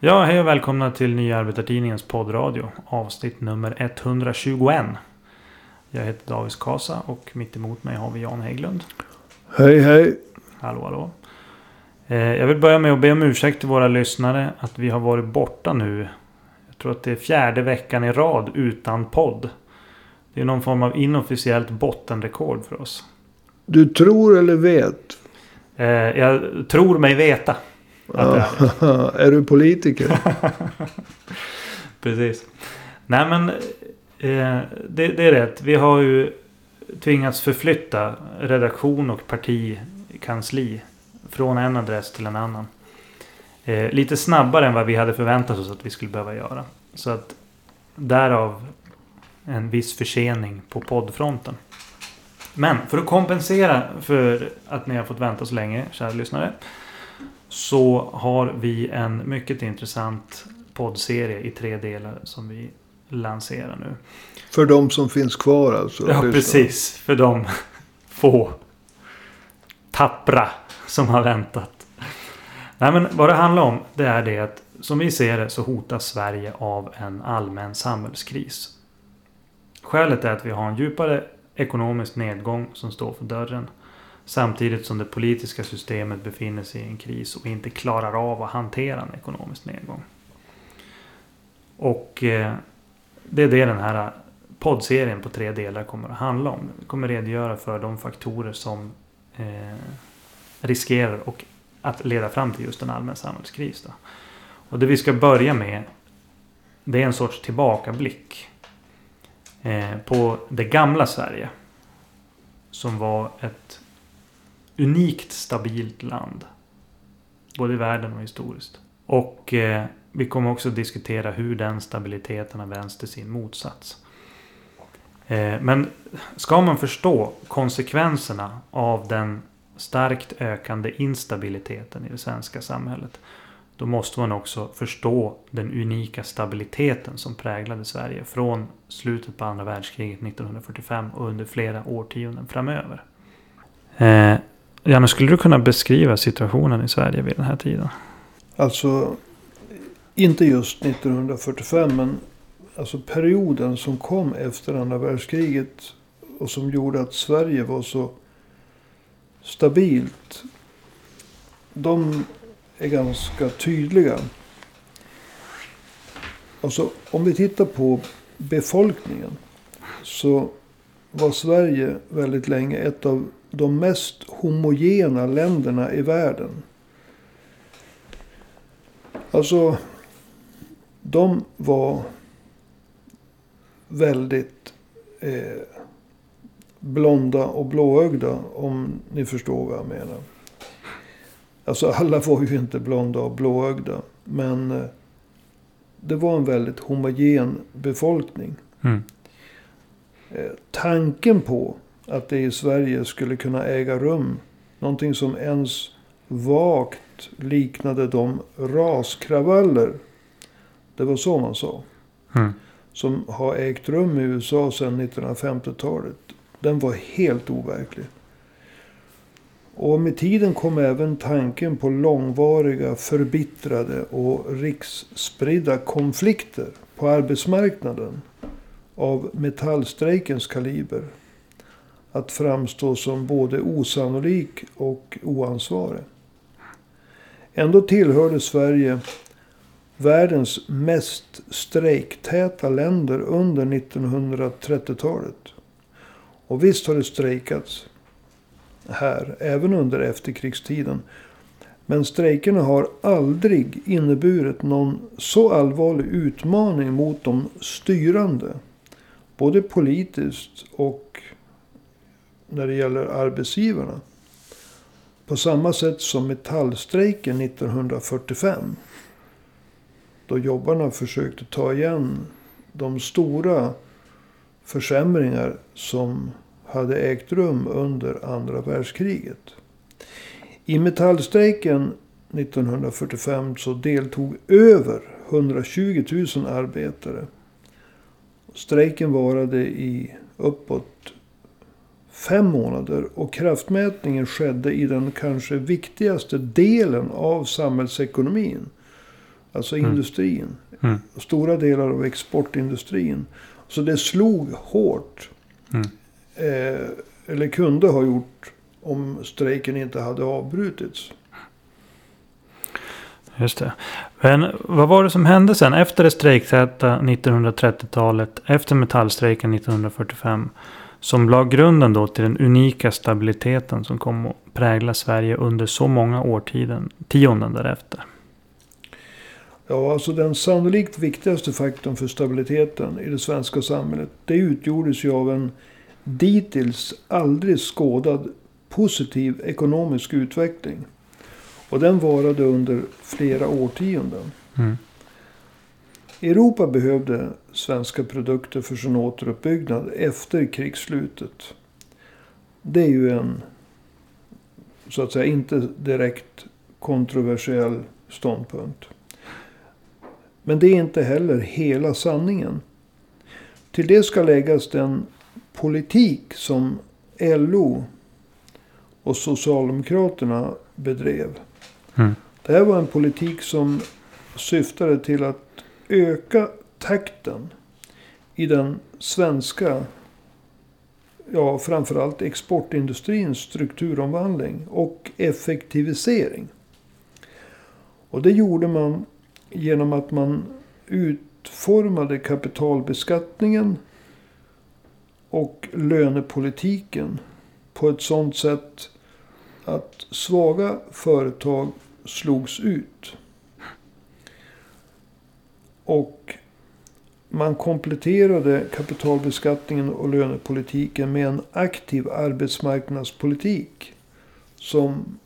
Ja, hej och välkomna till Nya Arbetartidningens poddradio. Avsnitt nummer 121. Jag heter David Kasa och mitt emot mig har vi Jan Hägglund. Hej hej. Hallå hallå. Eh, Jag vill börja med att be om ursäkt till våra lyssnare att vi har varit borta nu. Jag tror att det är fjärde veckan i rad utan podd. Det är någon form av inofficiellt bottenrekord för oss. Du tror eller vet? Eh, Jag tror mig veta. Att är är du politiker? Precis. Nej men eh, det, det är rätt. Vi har ju tvingats förflytta redaktion och partikansli från en adress till en annan. Eh, lite snabbare än vad vi hade förväntat oss att vi skulle behöva göra. Så att därav en viss försening på poddfronten. Men för att kompensera för att ni har fått vänta så länge, kära lyssnare. Så har vi en mycket intressant poddserie i tre delar som vi lanserar nu. För de som finns kvar alltså? Ja, precis. För de få tappra som har väntat. Nej, men vad det handlar om det är det att som vi ser det så hotas Sverige av en allmän samhällskris. Skälet är att vi har en djupare ekonomisk nedgång som står för dörren. Samtidigt som det politiska systemet befinner sig i en kris och inte klarar av att hantera en ekonomisk nedgång. Och eh, det är det den här poddserien på tre delar kommer att handla om. Vi kommer redogöra för de faktorer som eh, riskerar och att leda fram till just en allmän samhällskris. Då. Och det vi ska börja med det är en sorts tillbakablick eh, på det gamla Sverige. Som var ett unikt stabilt land. Både i världen och historiskt. Och eh, vi kommer också diskutera hur den stabiliteten har vänts till sin motsats. Eh, men ska man förstå konsekvenserna av den starkt ökande instabiliteten i det svenska samhället. Då måste man också förstå den unika stabiliteten som präglade Sverige från slutet på andra världskriget 1945 och under flera årtionden framöver. Eh, Janne, skulle du kunna beskriva situationen i Sverige vid den här tiden? Alltså, inte just 1945 men alltså perioden som kom efter andra världskriget. Och som gjorde att Sverige var så stabilt. De är ganska tydliga. Alltså om vi tittar på befolkningen. Så var Sverige väldigt länge ett av de mest homogena länderna i världen. Alltså, de var väldigt eh, blonda och blåögda. Om ni förstår vad jag menar. Alltså alla var ju inte blonda och blåögda. Men eh, det var en väldigt homogen befolkning. Mm. Eh, tanken på att det i Sverige skulle kunna äga rum någonting som ens vagt liknade de raskravaller. Det var så man sa. Mm. Som har ägt rum i USA sedan 1950-talet. Den var helt overklig. Och med tiden kom även tanken på långvariga, förbittrade och riksspridda konflikter på arbetsmarknaden av metallstrejkens kaliber att framstå som både osannolik och oansvarig. Ändå tillhörde Sverige världens mest strejktäta länder under 1930-talet. Och visst har det strejkats här, även under efterkrigstiden. Men strejkerna har aldrig inneburit någon så allvarlig utmaning mot de styrande. Både politiskt och när det gäller arbetsgivarna. På samma sätt som metallstrejken 1945. Då jobbarna försökte ta igen de stora försämringar som hade ägt rum under andra världskriget. I metallstrejken 1945 så deltog över 120 000 arbetare. Strejken varade i uppåt fem månader och kraftmätningen skedde i den kanske viktigaste delen av samhällsekonomin. Alltså Mm. industrin. Mm. Stora delar av exportindustrin. Så det slog hårt. Mm. Eh, eller kunde ha gjort om strejken inte hade avbrutits. Just det. Men vad var det som hände sen efter det strejktäta 1930-talet, efter metallstrejken 1945, som la grunden då till den unika stabiliteten som kom att prägla Sverige under så många årtionden tionden därefter? Ja, alltså den sannolikt viktigaste faktorn för stabiliteten i det svenska samhället. Det utgjordes ju av en dittills aldrig skådad positiv ekonomisk utveckling. Och den varade under flera årtionden. Mm. Europa behövde svenska produkter för sin återuppbyggnad efter krigsslutet. Det är ju en, så att säga, inte direkt kontroversiell ståndpunkt. Men det är inte heller hela sanningen. Till det ska läggas den politik som LO och Socialdemokraterna bedrev. Mm. Det här var en politik som syftade till att öka takten i den svenska, ja framförallt exportindustrins strukturomvandling och effektivisering. Och det gjorde man genom att man utformade kapitalbeskattningen och lönepolitiken på ett sådant sätt att svaga företag slogs ut. Och man kompletterade kapitalbeskattningen och lönepolitiken med en aktiv arbetsmarknadspolitik. Som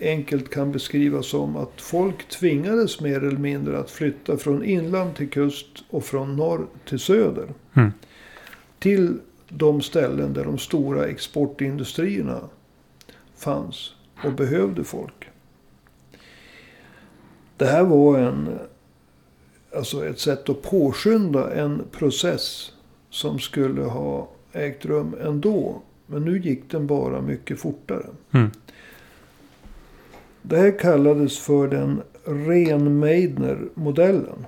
enkelt kan beskrivas som att folk tvingades mer eller mindre att flytta från inland till kust och från norr till söder. Mm. Till de ställen där de stora exportindustrierna fanns och behövde folk. Det här var en, alltså ett sätt att påskynda en process som skulle ha ägt rum ändå. Men nu gick den bara mycket fortare. Mm. Det här kallades för den Rehn-Meidner-modellen.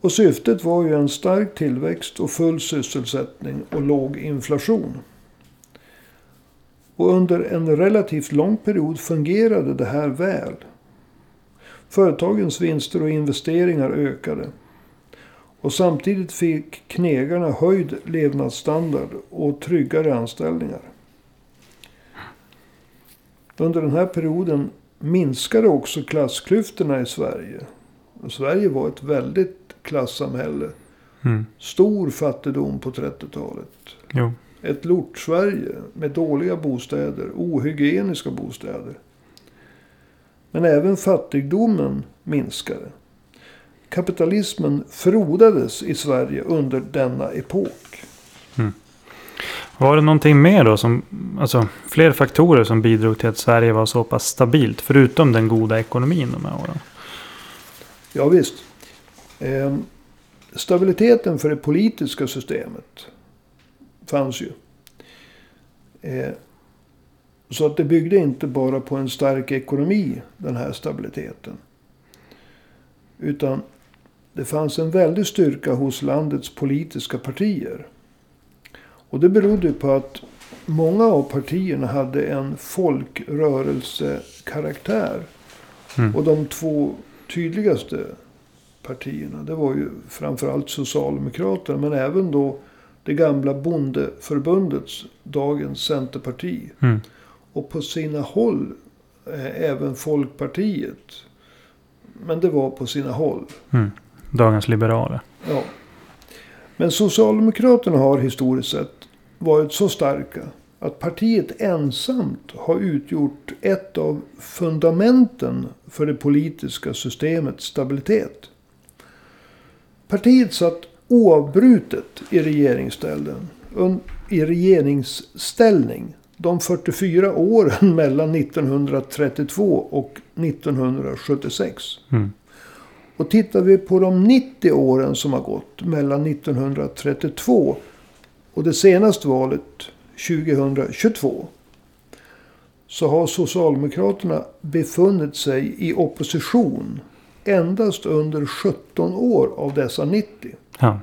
Och syftet var ju en stark tillväxt och full sysselsättning och låg inflation. Och under en relativt lång period fungerade det här väl. Företagens vinster och investeringar ökade. Och samtidigt fick knegarna höjd levnadsstandard och tryggare anställningar. Under den här perioden minskade också klassklyftorna i Sverige. Och Sverige var ett väldigt klassamhälle. Mm. Stor fattigdom på 30-talet. Jo. Ett lort-Sverige med dåliga bostäder, ohygieniska bostäder. Men även fattigdomen minskade. Kapitalismen frodades i Sverige under denna epok. Var det någonting mer då som, alltså fler faktorer som bidrog till att Sverige var så pass stabilt? Förutom den goda ekonomin de här åren. Ja, visst. Eh, stabiliteten för det politiska systemet fanns ju. Eh, så att det byggde inte bara på en stark ekonomi, den här stabiliteten. Utan det fanns en väldig styrka hos landets politiska partier. Och det berodde på att många av partierna hade en folkrörelsekaraktär. Mm. Och de två tydligaste partierna, det var ju framförallt Socialdemokraterna, men även då det gamla bondeförbundets, dagens Centerparti. Mm. Och på sina håll eh, även Folkpartiet. Men det var på sina håll. Mm. Dagens liberaler. Ja. Men Socialdemokraterna har historiskt sett varit så starka att partiet ensamt har utgjort ett av fundamenten för det politiska systemets stabilitet. Partiet satt oavbrutet i regeringsställning, i regeringsställning de 44 åren mellan 1932 och 1976. Mm. Och tittar vi på de 90 åren som har gått mellan 1932 och det senaste valet 2022. Så har Socialdemokraterna befunnit sig i opposition endast under 17 år av dessa 90. Ja.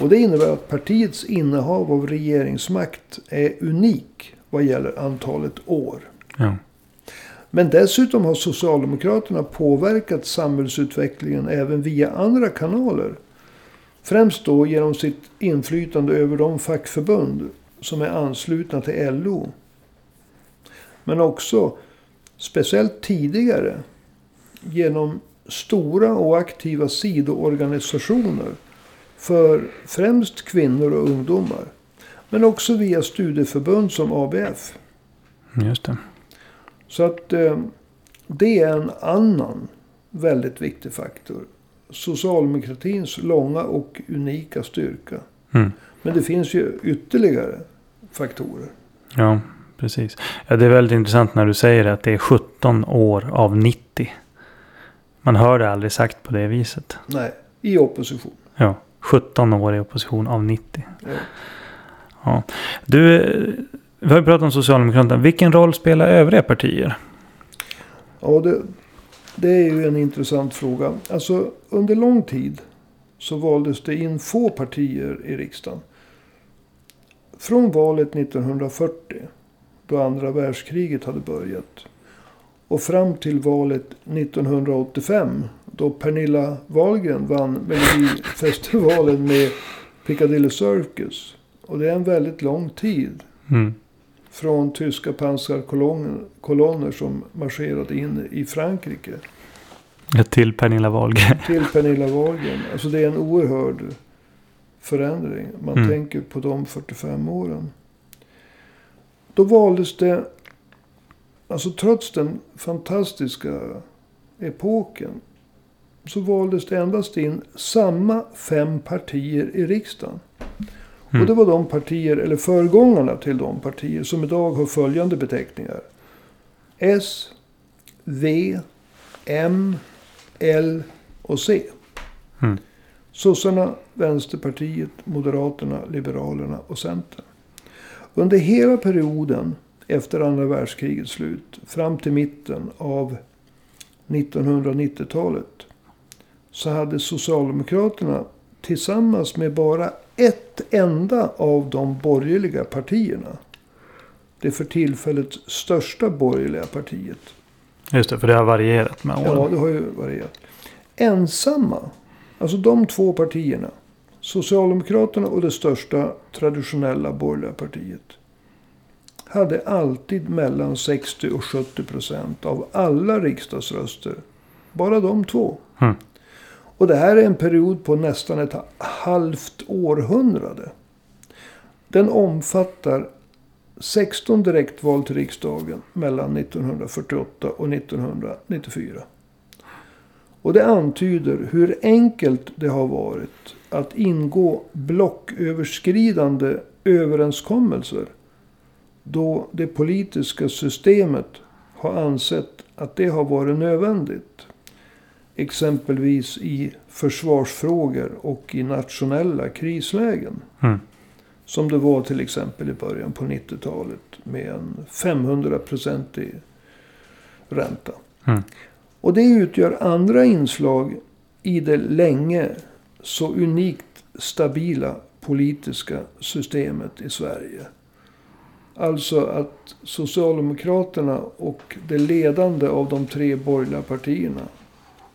Och det innebär att partiets innehav av regeringsmakt är unik vad gäller antalet år. Ja. Men dessutom har Socialdemokraterna påverkat samhällsutvecklingen även via andra kanaler. Främst då genom sitt inflytande över de fackförbund som är anslutna till LO. Men också, speciellt tidigare, genom stora och aktiva sidoorganisationer för främst kvinnor och ungdomar. Men också via studieförbund som ABF. Just det. Så att eh, det är en annan väldigt viktig faktor. Socialdemokratins långa och unika styrka. Mm. Men det finns ju ytterligare faktorer. Ja, precis. Ja, det är väldigt intressant när du säger att det är 17 år av 90. Man hör det aldrig sagt på det viset. Nej, i opposition. Ja, 17 år i opposition av 90. Ja. Ja. Du, vi har ju pratat om Socialdemokraterna. Vilken roll spelar övriga partier? Ja, det, det är ju en intressant fråga. Alltså, under lång tid så valdes det in få partier i riksdagen. Från valet 1940, då andra världskriget hade börjat. Och fram till valet 1985, då Pernilla Wahlgren vann Melodifestivalen med Piccadilly Circus. Och det är en väldigt lång tid. Mm. Från tyska pansarkolonner kolonner som marscherade in i Frankrike. Ja, Till Pernilla Wahlgren. Till Pernilla Wahlgren. Alltså det är en oerhörd förändring. Man Mm. tänker på de 45 åren. Då valdes det, alltså trots den fantastiska epoken. Så valdes det endast in samma fem partier i riksdagen. Mm. Och det var de partier, eller föregångarna till de partier som idag har följande beteckningar. S, V, M, L och C. Mm. Sossarna, Vänsterpartiet, Moderaterna, Liberalerna och Centern. Under hela perioden efter andra världskrigets slut fram till mitten av 1990-talet så hade Socialdemokraterna tillsammans med bara ett enda av de borgerliga partierna. Det för tillfället största borgerliga partiet. Just det, för det har varierat med Ja, åren. det har ju varierat. Ensamma, alltså de två partierna. Socialdemokraterna och det största traditionella borgerliga partiet. Hade alltid mellan 60 och 70 procent av alla riksdagsröster. Bara de två. Mm. Och det här är en period på nästan ett halvt århundrade. Den omfattar 16 direktval till riksdagen mellan 1948 och 1994. Och det antyder hur enkelt det har varit att ingå blocköverskridande överenskommelser. Då det politiska systemet har ansett att det har varit nödvändigt. Exempelvis i försvarsfrågor och i nationella krislägen. Mm. Som det var till exempel i början på 90-talet med en 500-procentig ränta. Mm. Och det utgör andra inslag i det länge så unikt stabila politiska systemet i Sverige. Alltså att Socialdemokraterna och det ledande av de tre borgerliga partierna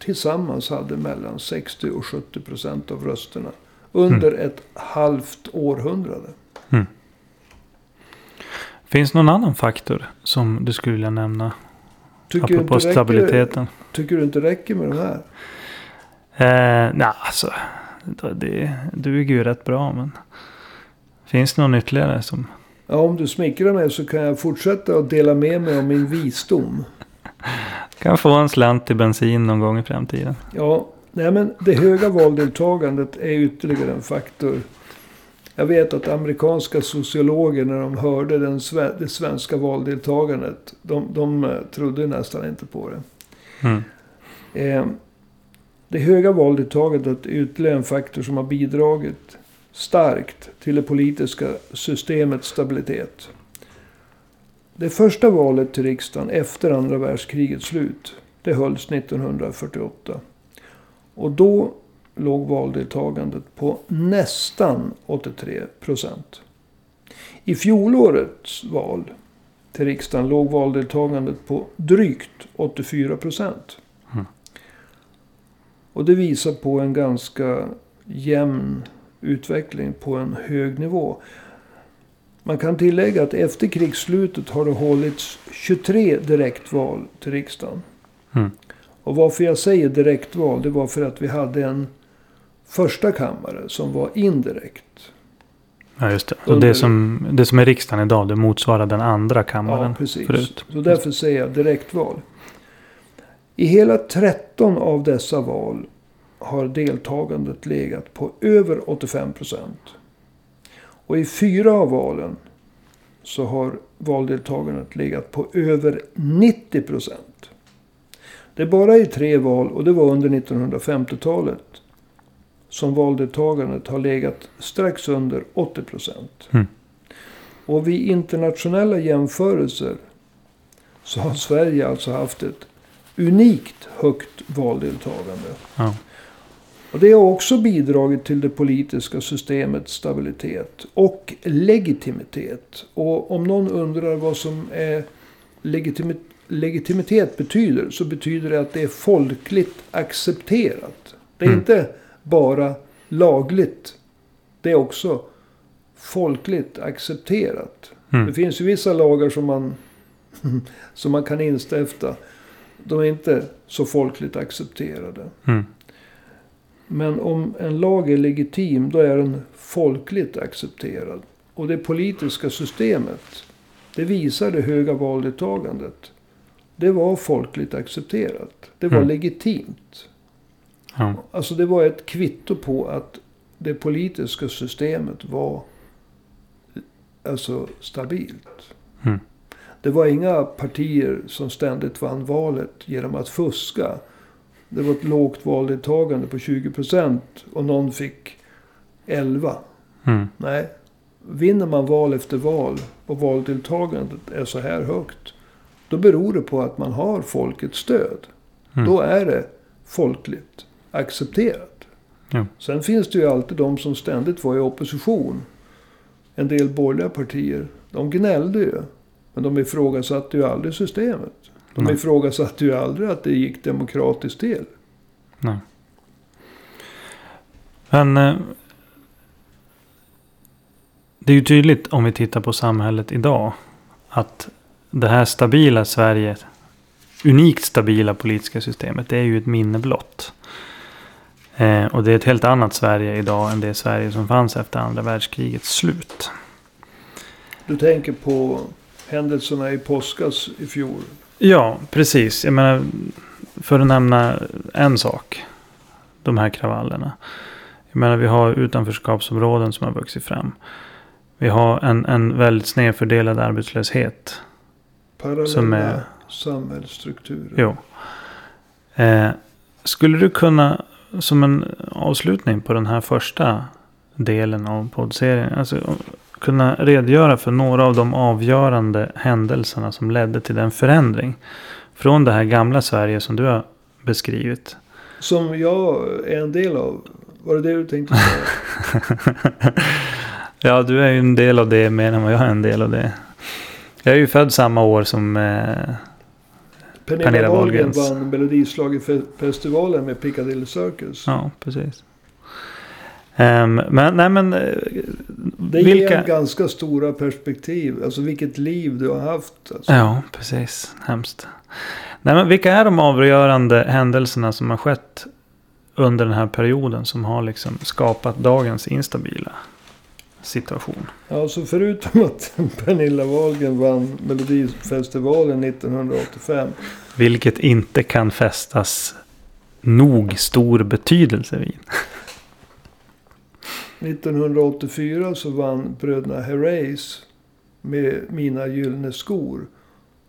tillsammans hade mellan 60 och 70 procent av rösterna under ett halvt århundrade. Finns det någon annan faktor som du skulle vilja nämna? Tycker du, apropå räcker, stabiliteten. tycker du inte räcker med de här? Eh, Nej, alltså. Det duger ju rätt bra. Men finns det någon ytterligare som... Ja, om du smickrar mig så kan jag fortsätta att dela med mig av min visdom. Kan få en slant till bensin någon gång i framtiden. Ja, nej men det höga valdeltagandet är ytterligare en faktor. Jag vet att amerikanska sociologer när de hörde den, det svenska valdeltagandet. De, de eh, trodde nästan inte på det. Mm. Eh, det höga valdeltagandet är ytterligare en faktor som har bidragit starkt till det politiska systemets stabilitet. Det första valet till riksdagen efter andra världskrigets slut, det hölls 1948. Och då låg valdeltagandet på nästan 83 procent. I fjolårets val till riksdagen låg valdeltagandet på drygt 84 procent. Mm. Och det visar på en ganska jämn utveckling på en hög nivå. Man kan tillägga att efter krigsslutet har det hållits 23 direktval till riksdagen. Mm. Och varför jag säger direktval, det var för att vi hade en första kammare som var indirekt. Ja, just det. Och Under- det som, det som är riksdagen idag, det motsvarar den andra kammaren Ja, precis. förut. Så därför säger jag direktval. I hela 13 av dessa val har deltagandet legat på över 85 procent. Och i fyra av valen så har valdeltagandet legat på över 90 procent. Det är bara i tre val, och det var under 1950-talet, som valdeltagandet har legat strax under 80 procent. Mm. Och vid internationella jämförelser så har Sverige alltså haft ett unikt högt valdeltagande. Ja. Och det har också bidragit till det politiska systemets stabilitet och legitimitet. Och om någon undrar vad som är legitimi- legitimitet betyder så betyder det att det är folkligt accepterat. Det är Mm. inte bara lagligt. Det är också folkligt accepterat. Det Mm. finns ju vissa lagar som man, som man kan instifta. De är inte så folkligt accepterade. Mm. Men om en lag är legitim, då är den folkligt accepterad. Och det politiska systemet, det visar det höga valdeltagandet. Det var folkligt accepterat. Det var Mm. legitimt. Ja. Alltså det var ett kvitto på att det politiska systemet var alltså stabilt. Mm. Det var inga partier som ständigt vann valet genom att fuska. Det var ett lågt valdeltagande på 20 procent och någon fick 11. Mm. Nej, vinner man val efter val och valdeltagandet är så här högt. Då beror det på att man har folkets stöd. Mm. Då är det folkligt accepterat. Ja. Sen finns det ju alltid de som ständigt var i opposition. En del borgerliga partier. De gnällde ju. Men de ifrågasatte ju aldrig systemet. De Nej. ifrågasatte ju aldrig att det gick demokratiskt till. Nej. Men eh, det är ju tydligt om vi tittar på samhället idag. Att det här stabila Sverige, unikt stabila politiska systemet, det är ju ett minne blott. Eh, och det är ett helt annat Sverige idag än det Sverige som fanns efter andra världskrigets slut. Du tänker på händelserna i påskas i fjol. Ja, precis. Jag menar, för att nämna en sak. De här kravallerna. Jag menar, vi har utanförskapsområden som har vuxit fram. Vi har en, en väldigt snedfördelad arbetslöshet. Parallella Som är- samhällsstrukturer. Jo. Eh, skulle du kunna, som en avslutning på den här första delen av poddserien. Alltså, kunna redogöra för några av de avgörande händelserna som ledde till den förändring. Från det här gamla Sverige som du har beskrivit. Som jag är en del av. Var det det du tänkte säga? ja, du är ju en del av det mer än vad jag är en del av det. Jag är ju född samma år som... Eh, Pernilla, Wahlgren vann Melodislagerfestivalen med Piccadilly Circus. ja, precis. Ehm, men nej men... eh, Det ger vilka... en ganska stora perspektiv. Alltså vilket liv du har haft. Alltså. Ja, precis. Hemskt. Nej, men vilka är de avgörande händelserna som har skett under den här perioden som har liksom skapat dagens instabila situation? Alltså förutom att Pernilla Wahlgren vann Melodifestivalen 1985. Vilket inte kan fästas nog stor betydelse vid. 1984 så vann bröderna Herreys med Mina gyllene skor.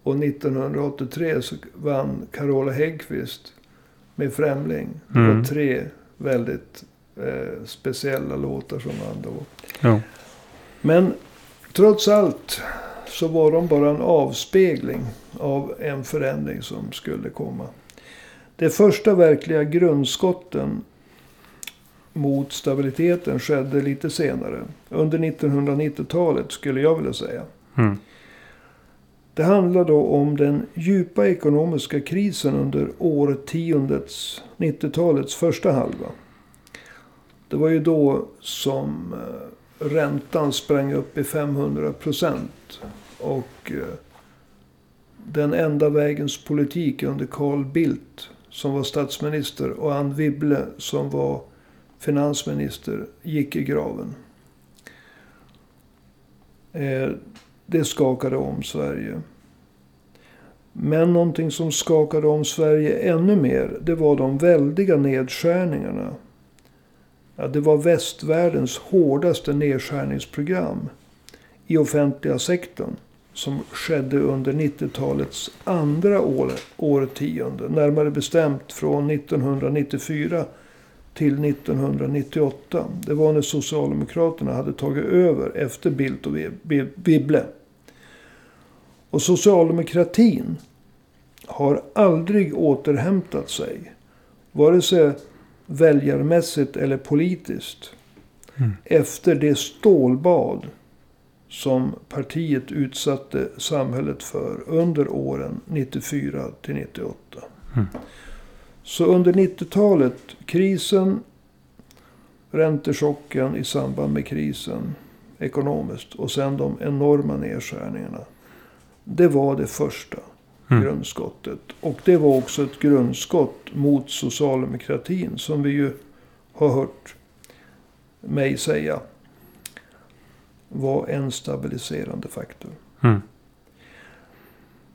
Och 1983 så vann Carola Häggkvist med Främling. Det var Mm. tre väldigt eh, speciella låtar som vann då. Jo. Men trots allt så var de bara en avspegling av en förändring som skulle komma. De första verkliga grundskotten mot stabiliteten skedde lite senare. Under 1990-talet skulle jag vilja säga. Mm. Det handlar då om den djupa ekonomiska krisen under årtiondets, 90-talets första halva. Det var ju då som eh, räntan sprang upp i 500 procent. Och eh, den enda vägens politik under Carl Bildt som var statsminister och Anne Wibble som var finansminister gick i graven. Eh, det skakade om Sverige. Men någonting som skakade om Sverige ännu mer, det var de väldiga nedskärningarna. Ja, det var västvärldens hårdaste nedskärningsprogram i offentliga sektorn som skedde under 90-talets andra år, årtionde. Närmare bestämt från 1994 till 1998. Det var när Socialdemokraterna hade tagit över efter Bildt och Wibble. Och socialdemokratin har aldrig återhämtat sig. Vare sig väljarmässigt eller politiskt. Mm. Efter det stålbad som partiet utsatte samhället för under åren 94 till 98. Mm. Så under 90-talet, krisen, räntechocken i samband med krisen ekonomiskt och sen de enorma nedskärningarna. Det var det första Mm. grundskottet. Och det var också ett grundskott mot socialdemokratin som vi ju har hört mig säga var en stabiliserande faktor. Mm.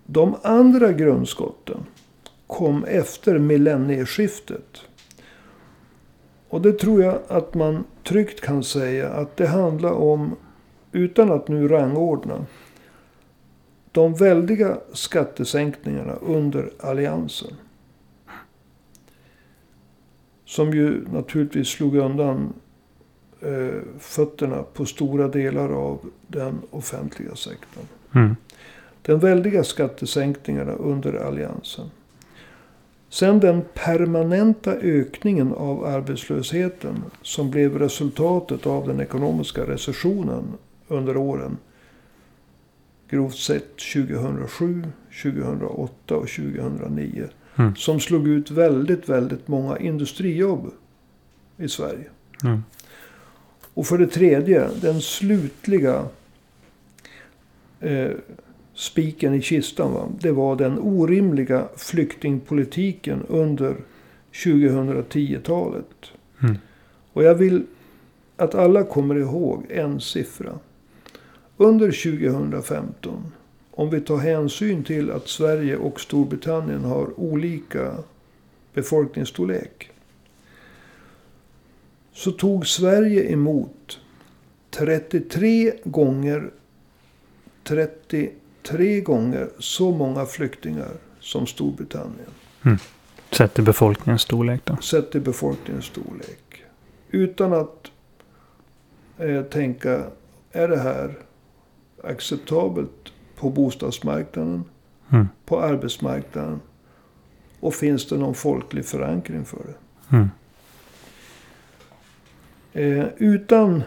De andra grundskotten kom efter millennieskiftet. Och det tror jag att man tryggt kan säga att det handlar om, utan att nu rangordna, de väldiga skattesänkningarna under alliansen. Som ju naturligtvis slog undan eh, fötterna på stora delar av den offentliga sektorn. Mm. Den väldiga skattesänkningarna under alliansen. Sen den permanenta ökningen av arbetslösheten som blev resultatet av den ekonomiska recessionen under åren. Grovt sett 2007, 2008 och 2009. Mm. Som slog ut väldigt, väldigt många industrijobb i Sverige. Mm. Och för det tredje, den slutliga eh, spiken i kistan. Va? Det var den orimliga flyktingpolitiken under 2010-talet. Mm. Och jag vill att alla kommer ihåg en siffra. Under 2015, om vi tar hänsyn till att Sverige och Storbritannien har olika befolkningsstorlek. Så tog Sverige emot 33 gånger 33 gånger så många flyktingar som Storbritannien. Sett till befolkningens storlek då. Sett till befolkningens storlek. Utan att eh, tänka, är det här acceptabelt på bostadsmarknaden, Mm. på arbetsmarknaden? Och finns det någon folklig förankring för det? Mm. Eh, utan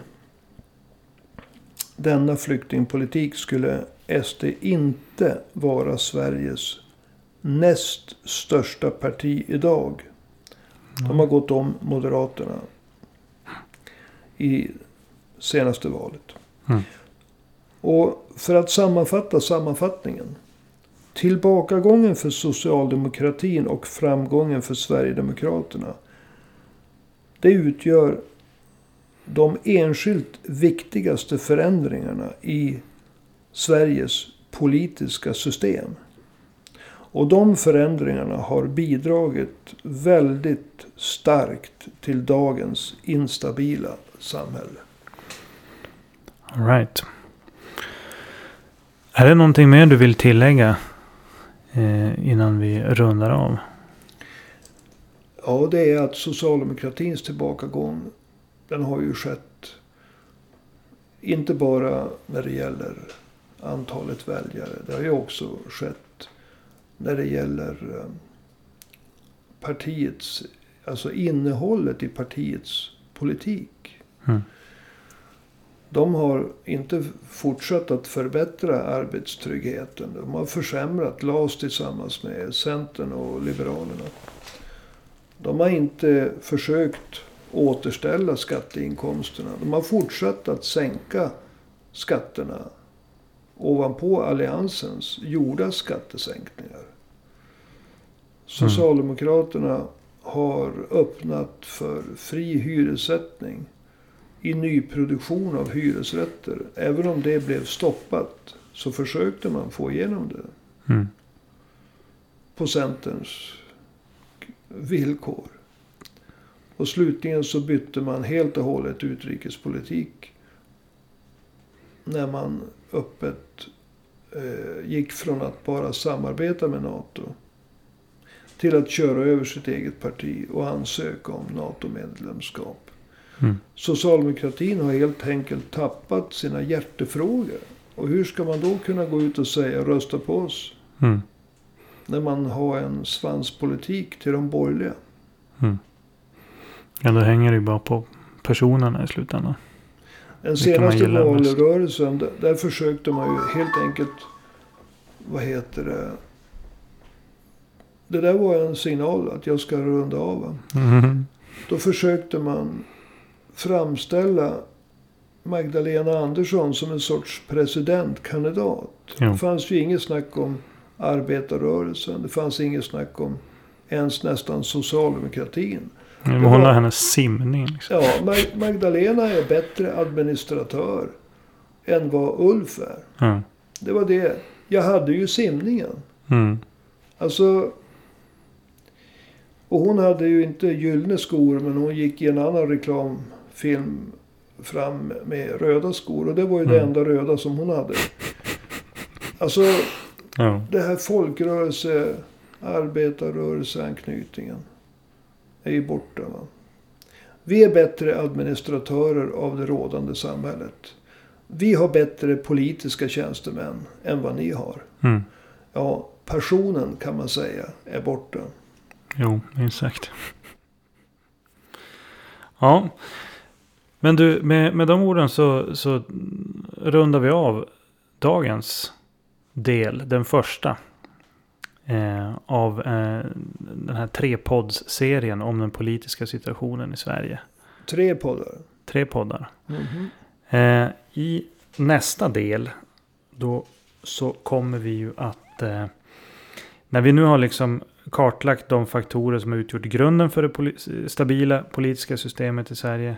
denna flyktingpolitik skulle SD inte vara Sveriges näst största parti idag. De har gått om Moderaterna i senaste valet. Mm. Och för att sammanfatta sammanfattningen. Tillbakagången för socialdemokratin och framgången för Sverigedemokraterna. Det utgör de enskilt viktigaste förändringarna i Sveriges politiska system. Och de förändringarna har bidragit väldigt starkt till dagens instabila samhälle. All right. Är det någonting mer du vill tillägga eh, innan vi rundar av? Ja, det är att socialdemokratins tillbakagång, den har ju skett inte bara när det gäller antalet väljare. Det har ju också skett när det gäller eh, partiets, alltså innehållet i partiets politik. Mm. De har inte fortsatt att förbättra arbetstryggheten. De har försämrat LAS tillsammans med Centern och Liberalerna. De har inte försökt återställa skatteinkomsterna. De har fortsatt att sänka skatterna ovanpå alliansens gjorda skattesänkningar. Socialdemokraterna har öppnat för fri hyressättning i nyproduktion av hyresrätter. Även om det blev stoppat så försökte man få igenom det Mm. på Centerns villkor. Och slutligen så bytte man helt och hållet utrikespolitik. När man öppet eh, gick från att bara samarbeta med NATO. Till att köra över sitt eget parti och ansöka om NATO-medlemskap. Mm. Socialdemokratin har helt enkelt tappat sina hjärtefrågor. Och hur ska man då kunna gå ut och säga rösta på oss? Mm. När man har en svanspolitik till de borgerliga. Mm. Ja, då hänger det ju bara på personerna i slutändan. Den senaste valrörelsen, där, försökte man ju helt enkelt, vad heter det? Det där var en signal att jag ska runda av. Mm. Då försökte man framställa Magdalena Andersson som en sorts presidentkandidat. Jo. Det fanns ju inget snack om arbetarrörelsen. Det fanns inget snack om ens nästan socialdemokratin. Var- hon har hennes simning. Liksom. Ja, Mag- Magdalena är bättre administratör än vad Ulf är. Ja. Det var det. Jag hade ju simningen. Mm. Alltså. Och hon hade ju inte gyllene skor men hon gick i en annan reklamfilm fram med röda skor. Och det var ju det Mm. enda röda som hon hade. Alltså Ja. det här folkrörelse, arbetarrörelseanknytningen är ju borta. Va? Vi är bättre administratörer av det rådande samhället. Vi har bättre politiska tjänstemän än vad ni har. Mm. Ja, passionen kan man säga är borta. Jo, sagt. Ja. Men du, med, med de orden så, så rundar vi av dagens del. Den första. Eh, av eh, den här trepoddsserien om den politiska situationen i Sverige. Tre poddar. Tre poddar. Mhm. Eh, I nästa del då så kommer vi ju att eh, när vi nu har liksom kartlagt de faktorer som har utgjort grunden för det poli- stabila politiska systemet i Sverige.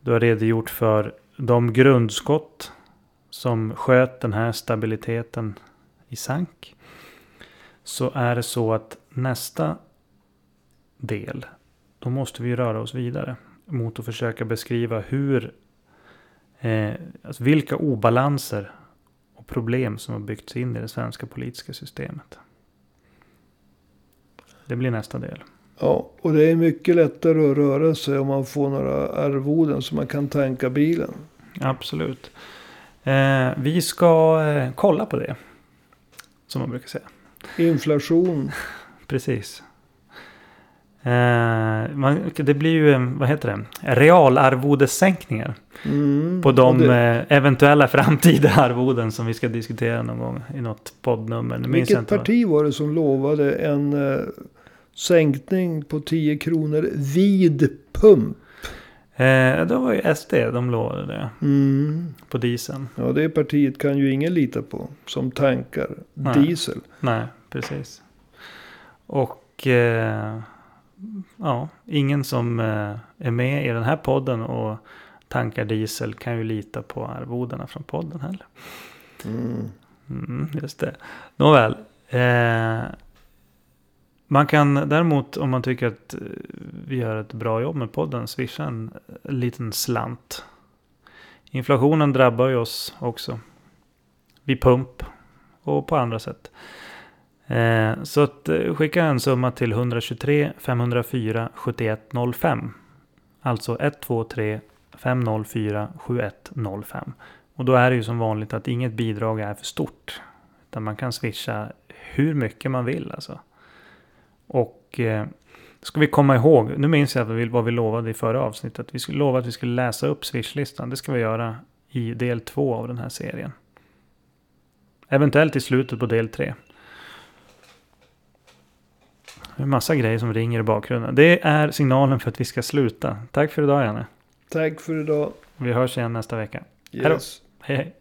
Du har redogjort för de grundskott som sköt den här stabiliteten i sank. Så är det så att nästa del, då måste vi röra oss vidare mot att försöka beskriva hur Eh, alltså vilka obalanser och problem som har byggts in i det svenska politiska systemet. Det blir nästa del. Ja, och det är mycket lättare att röra sig om man får några arvoden så man kan tanka bilen. Absolut. Eh, vi ska eh, kolla på det. Som man brukar säga. Inflation. Precis. Eh, man, det blir ju, eh, vad heter det, realarvodessänkningar. Mm, På de det, eh, eventuella framtida arvoden som vi ska diskutera någon gång i något poddnummer. Nu vilket inte parti var det som lovade en eh, sänkning på 10 kronor vid pump? Eh, då var ju SD, de lovade det. Mm. På dieseln. Ja, det partiet kan ju ingen lita på. Som tankar Nej. diesel. Nej, precis. Och eh, ja, ingen som eh, är med i den här podden och tankar diesel kan ju lita på arvodena från podden heller. Mm. Mm, just det. Nåväl. Eh, man kan däremot om man tycker att eh, vi gör ett bra jobb med podden swisha en eh, liten slant. Inflationen drabbar ju oss också. Vid pump och på andra sätt. Eh, så att eh, skicka en summa till 123 504 7105. Alltså 123 504 7105. Och då är det ju som vanligt att inget bidrag är för stort. Utan man kan swisha hur mycket man vill alltså. Och eh, Ska vi komma ihåg, nu minns jag vad vi lovade i förra avsnittet. Vi skulle lova att vi skulle läsa upp Swish-listan. Det ska vi göra i del två av den här serien. Eventuellt i slutet på del tre. Det är massa grejer som ringer i bakgrunden. Det är signalen för att vi ska sluta. Tack för idag Janne. Tack för idag. Vi hörs igen nästa vecka. Hej då. Yes. Hej hej.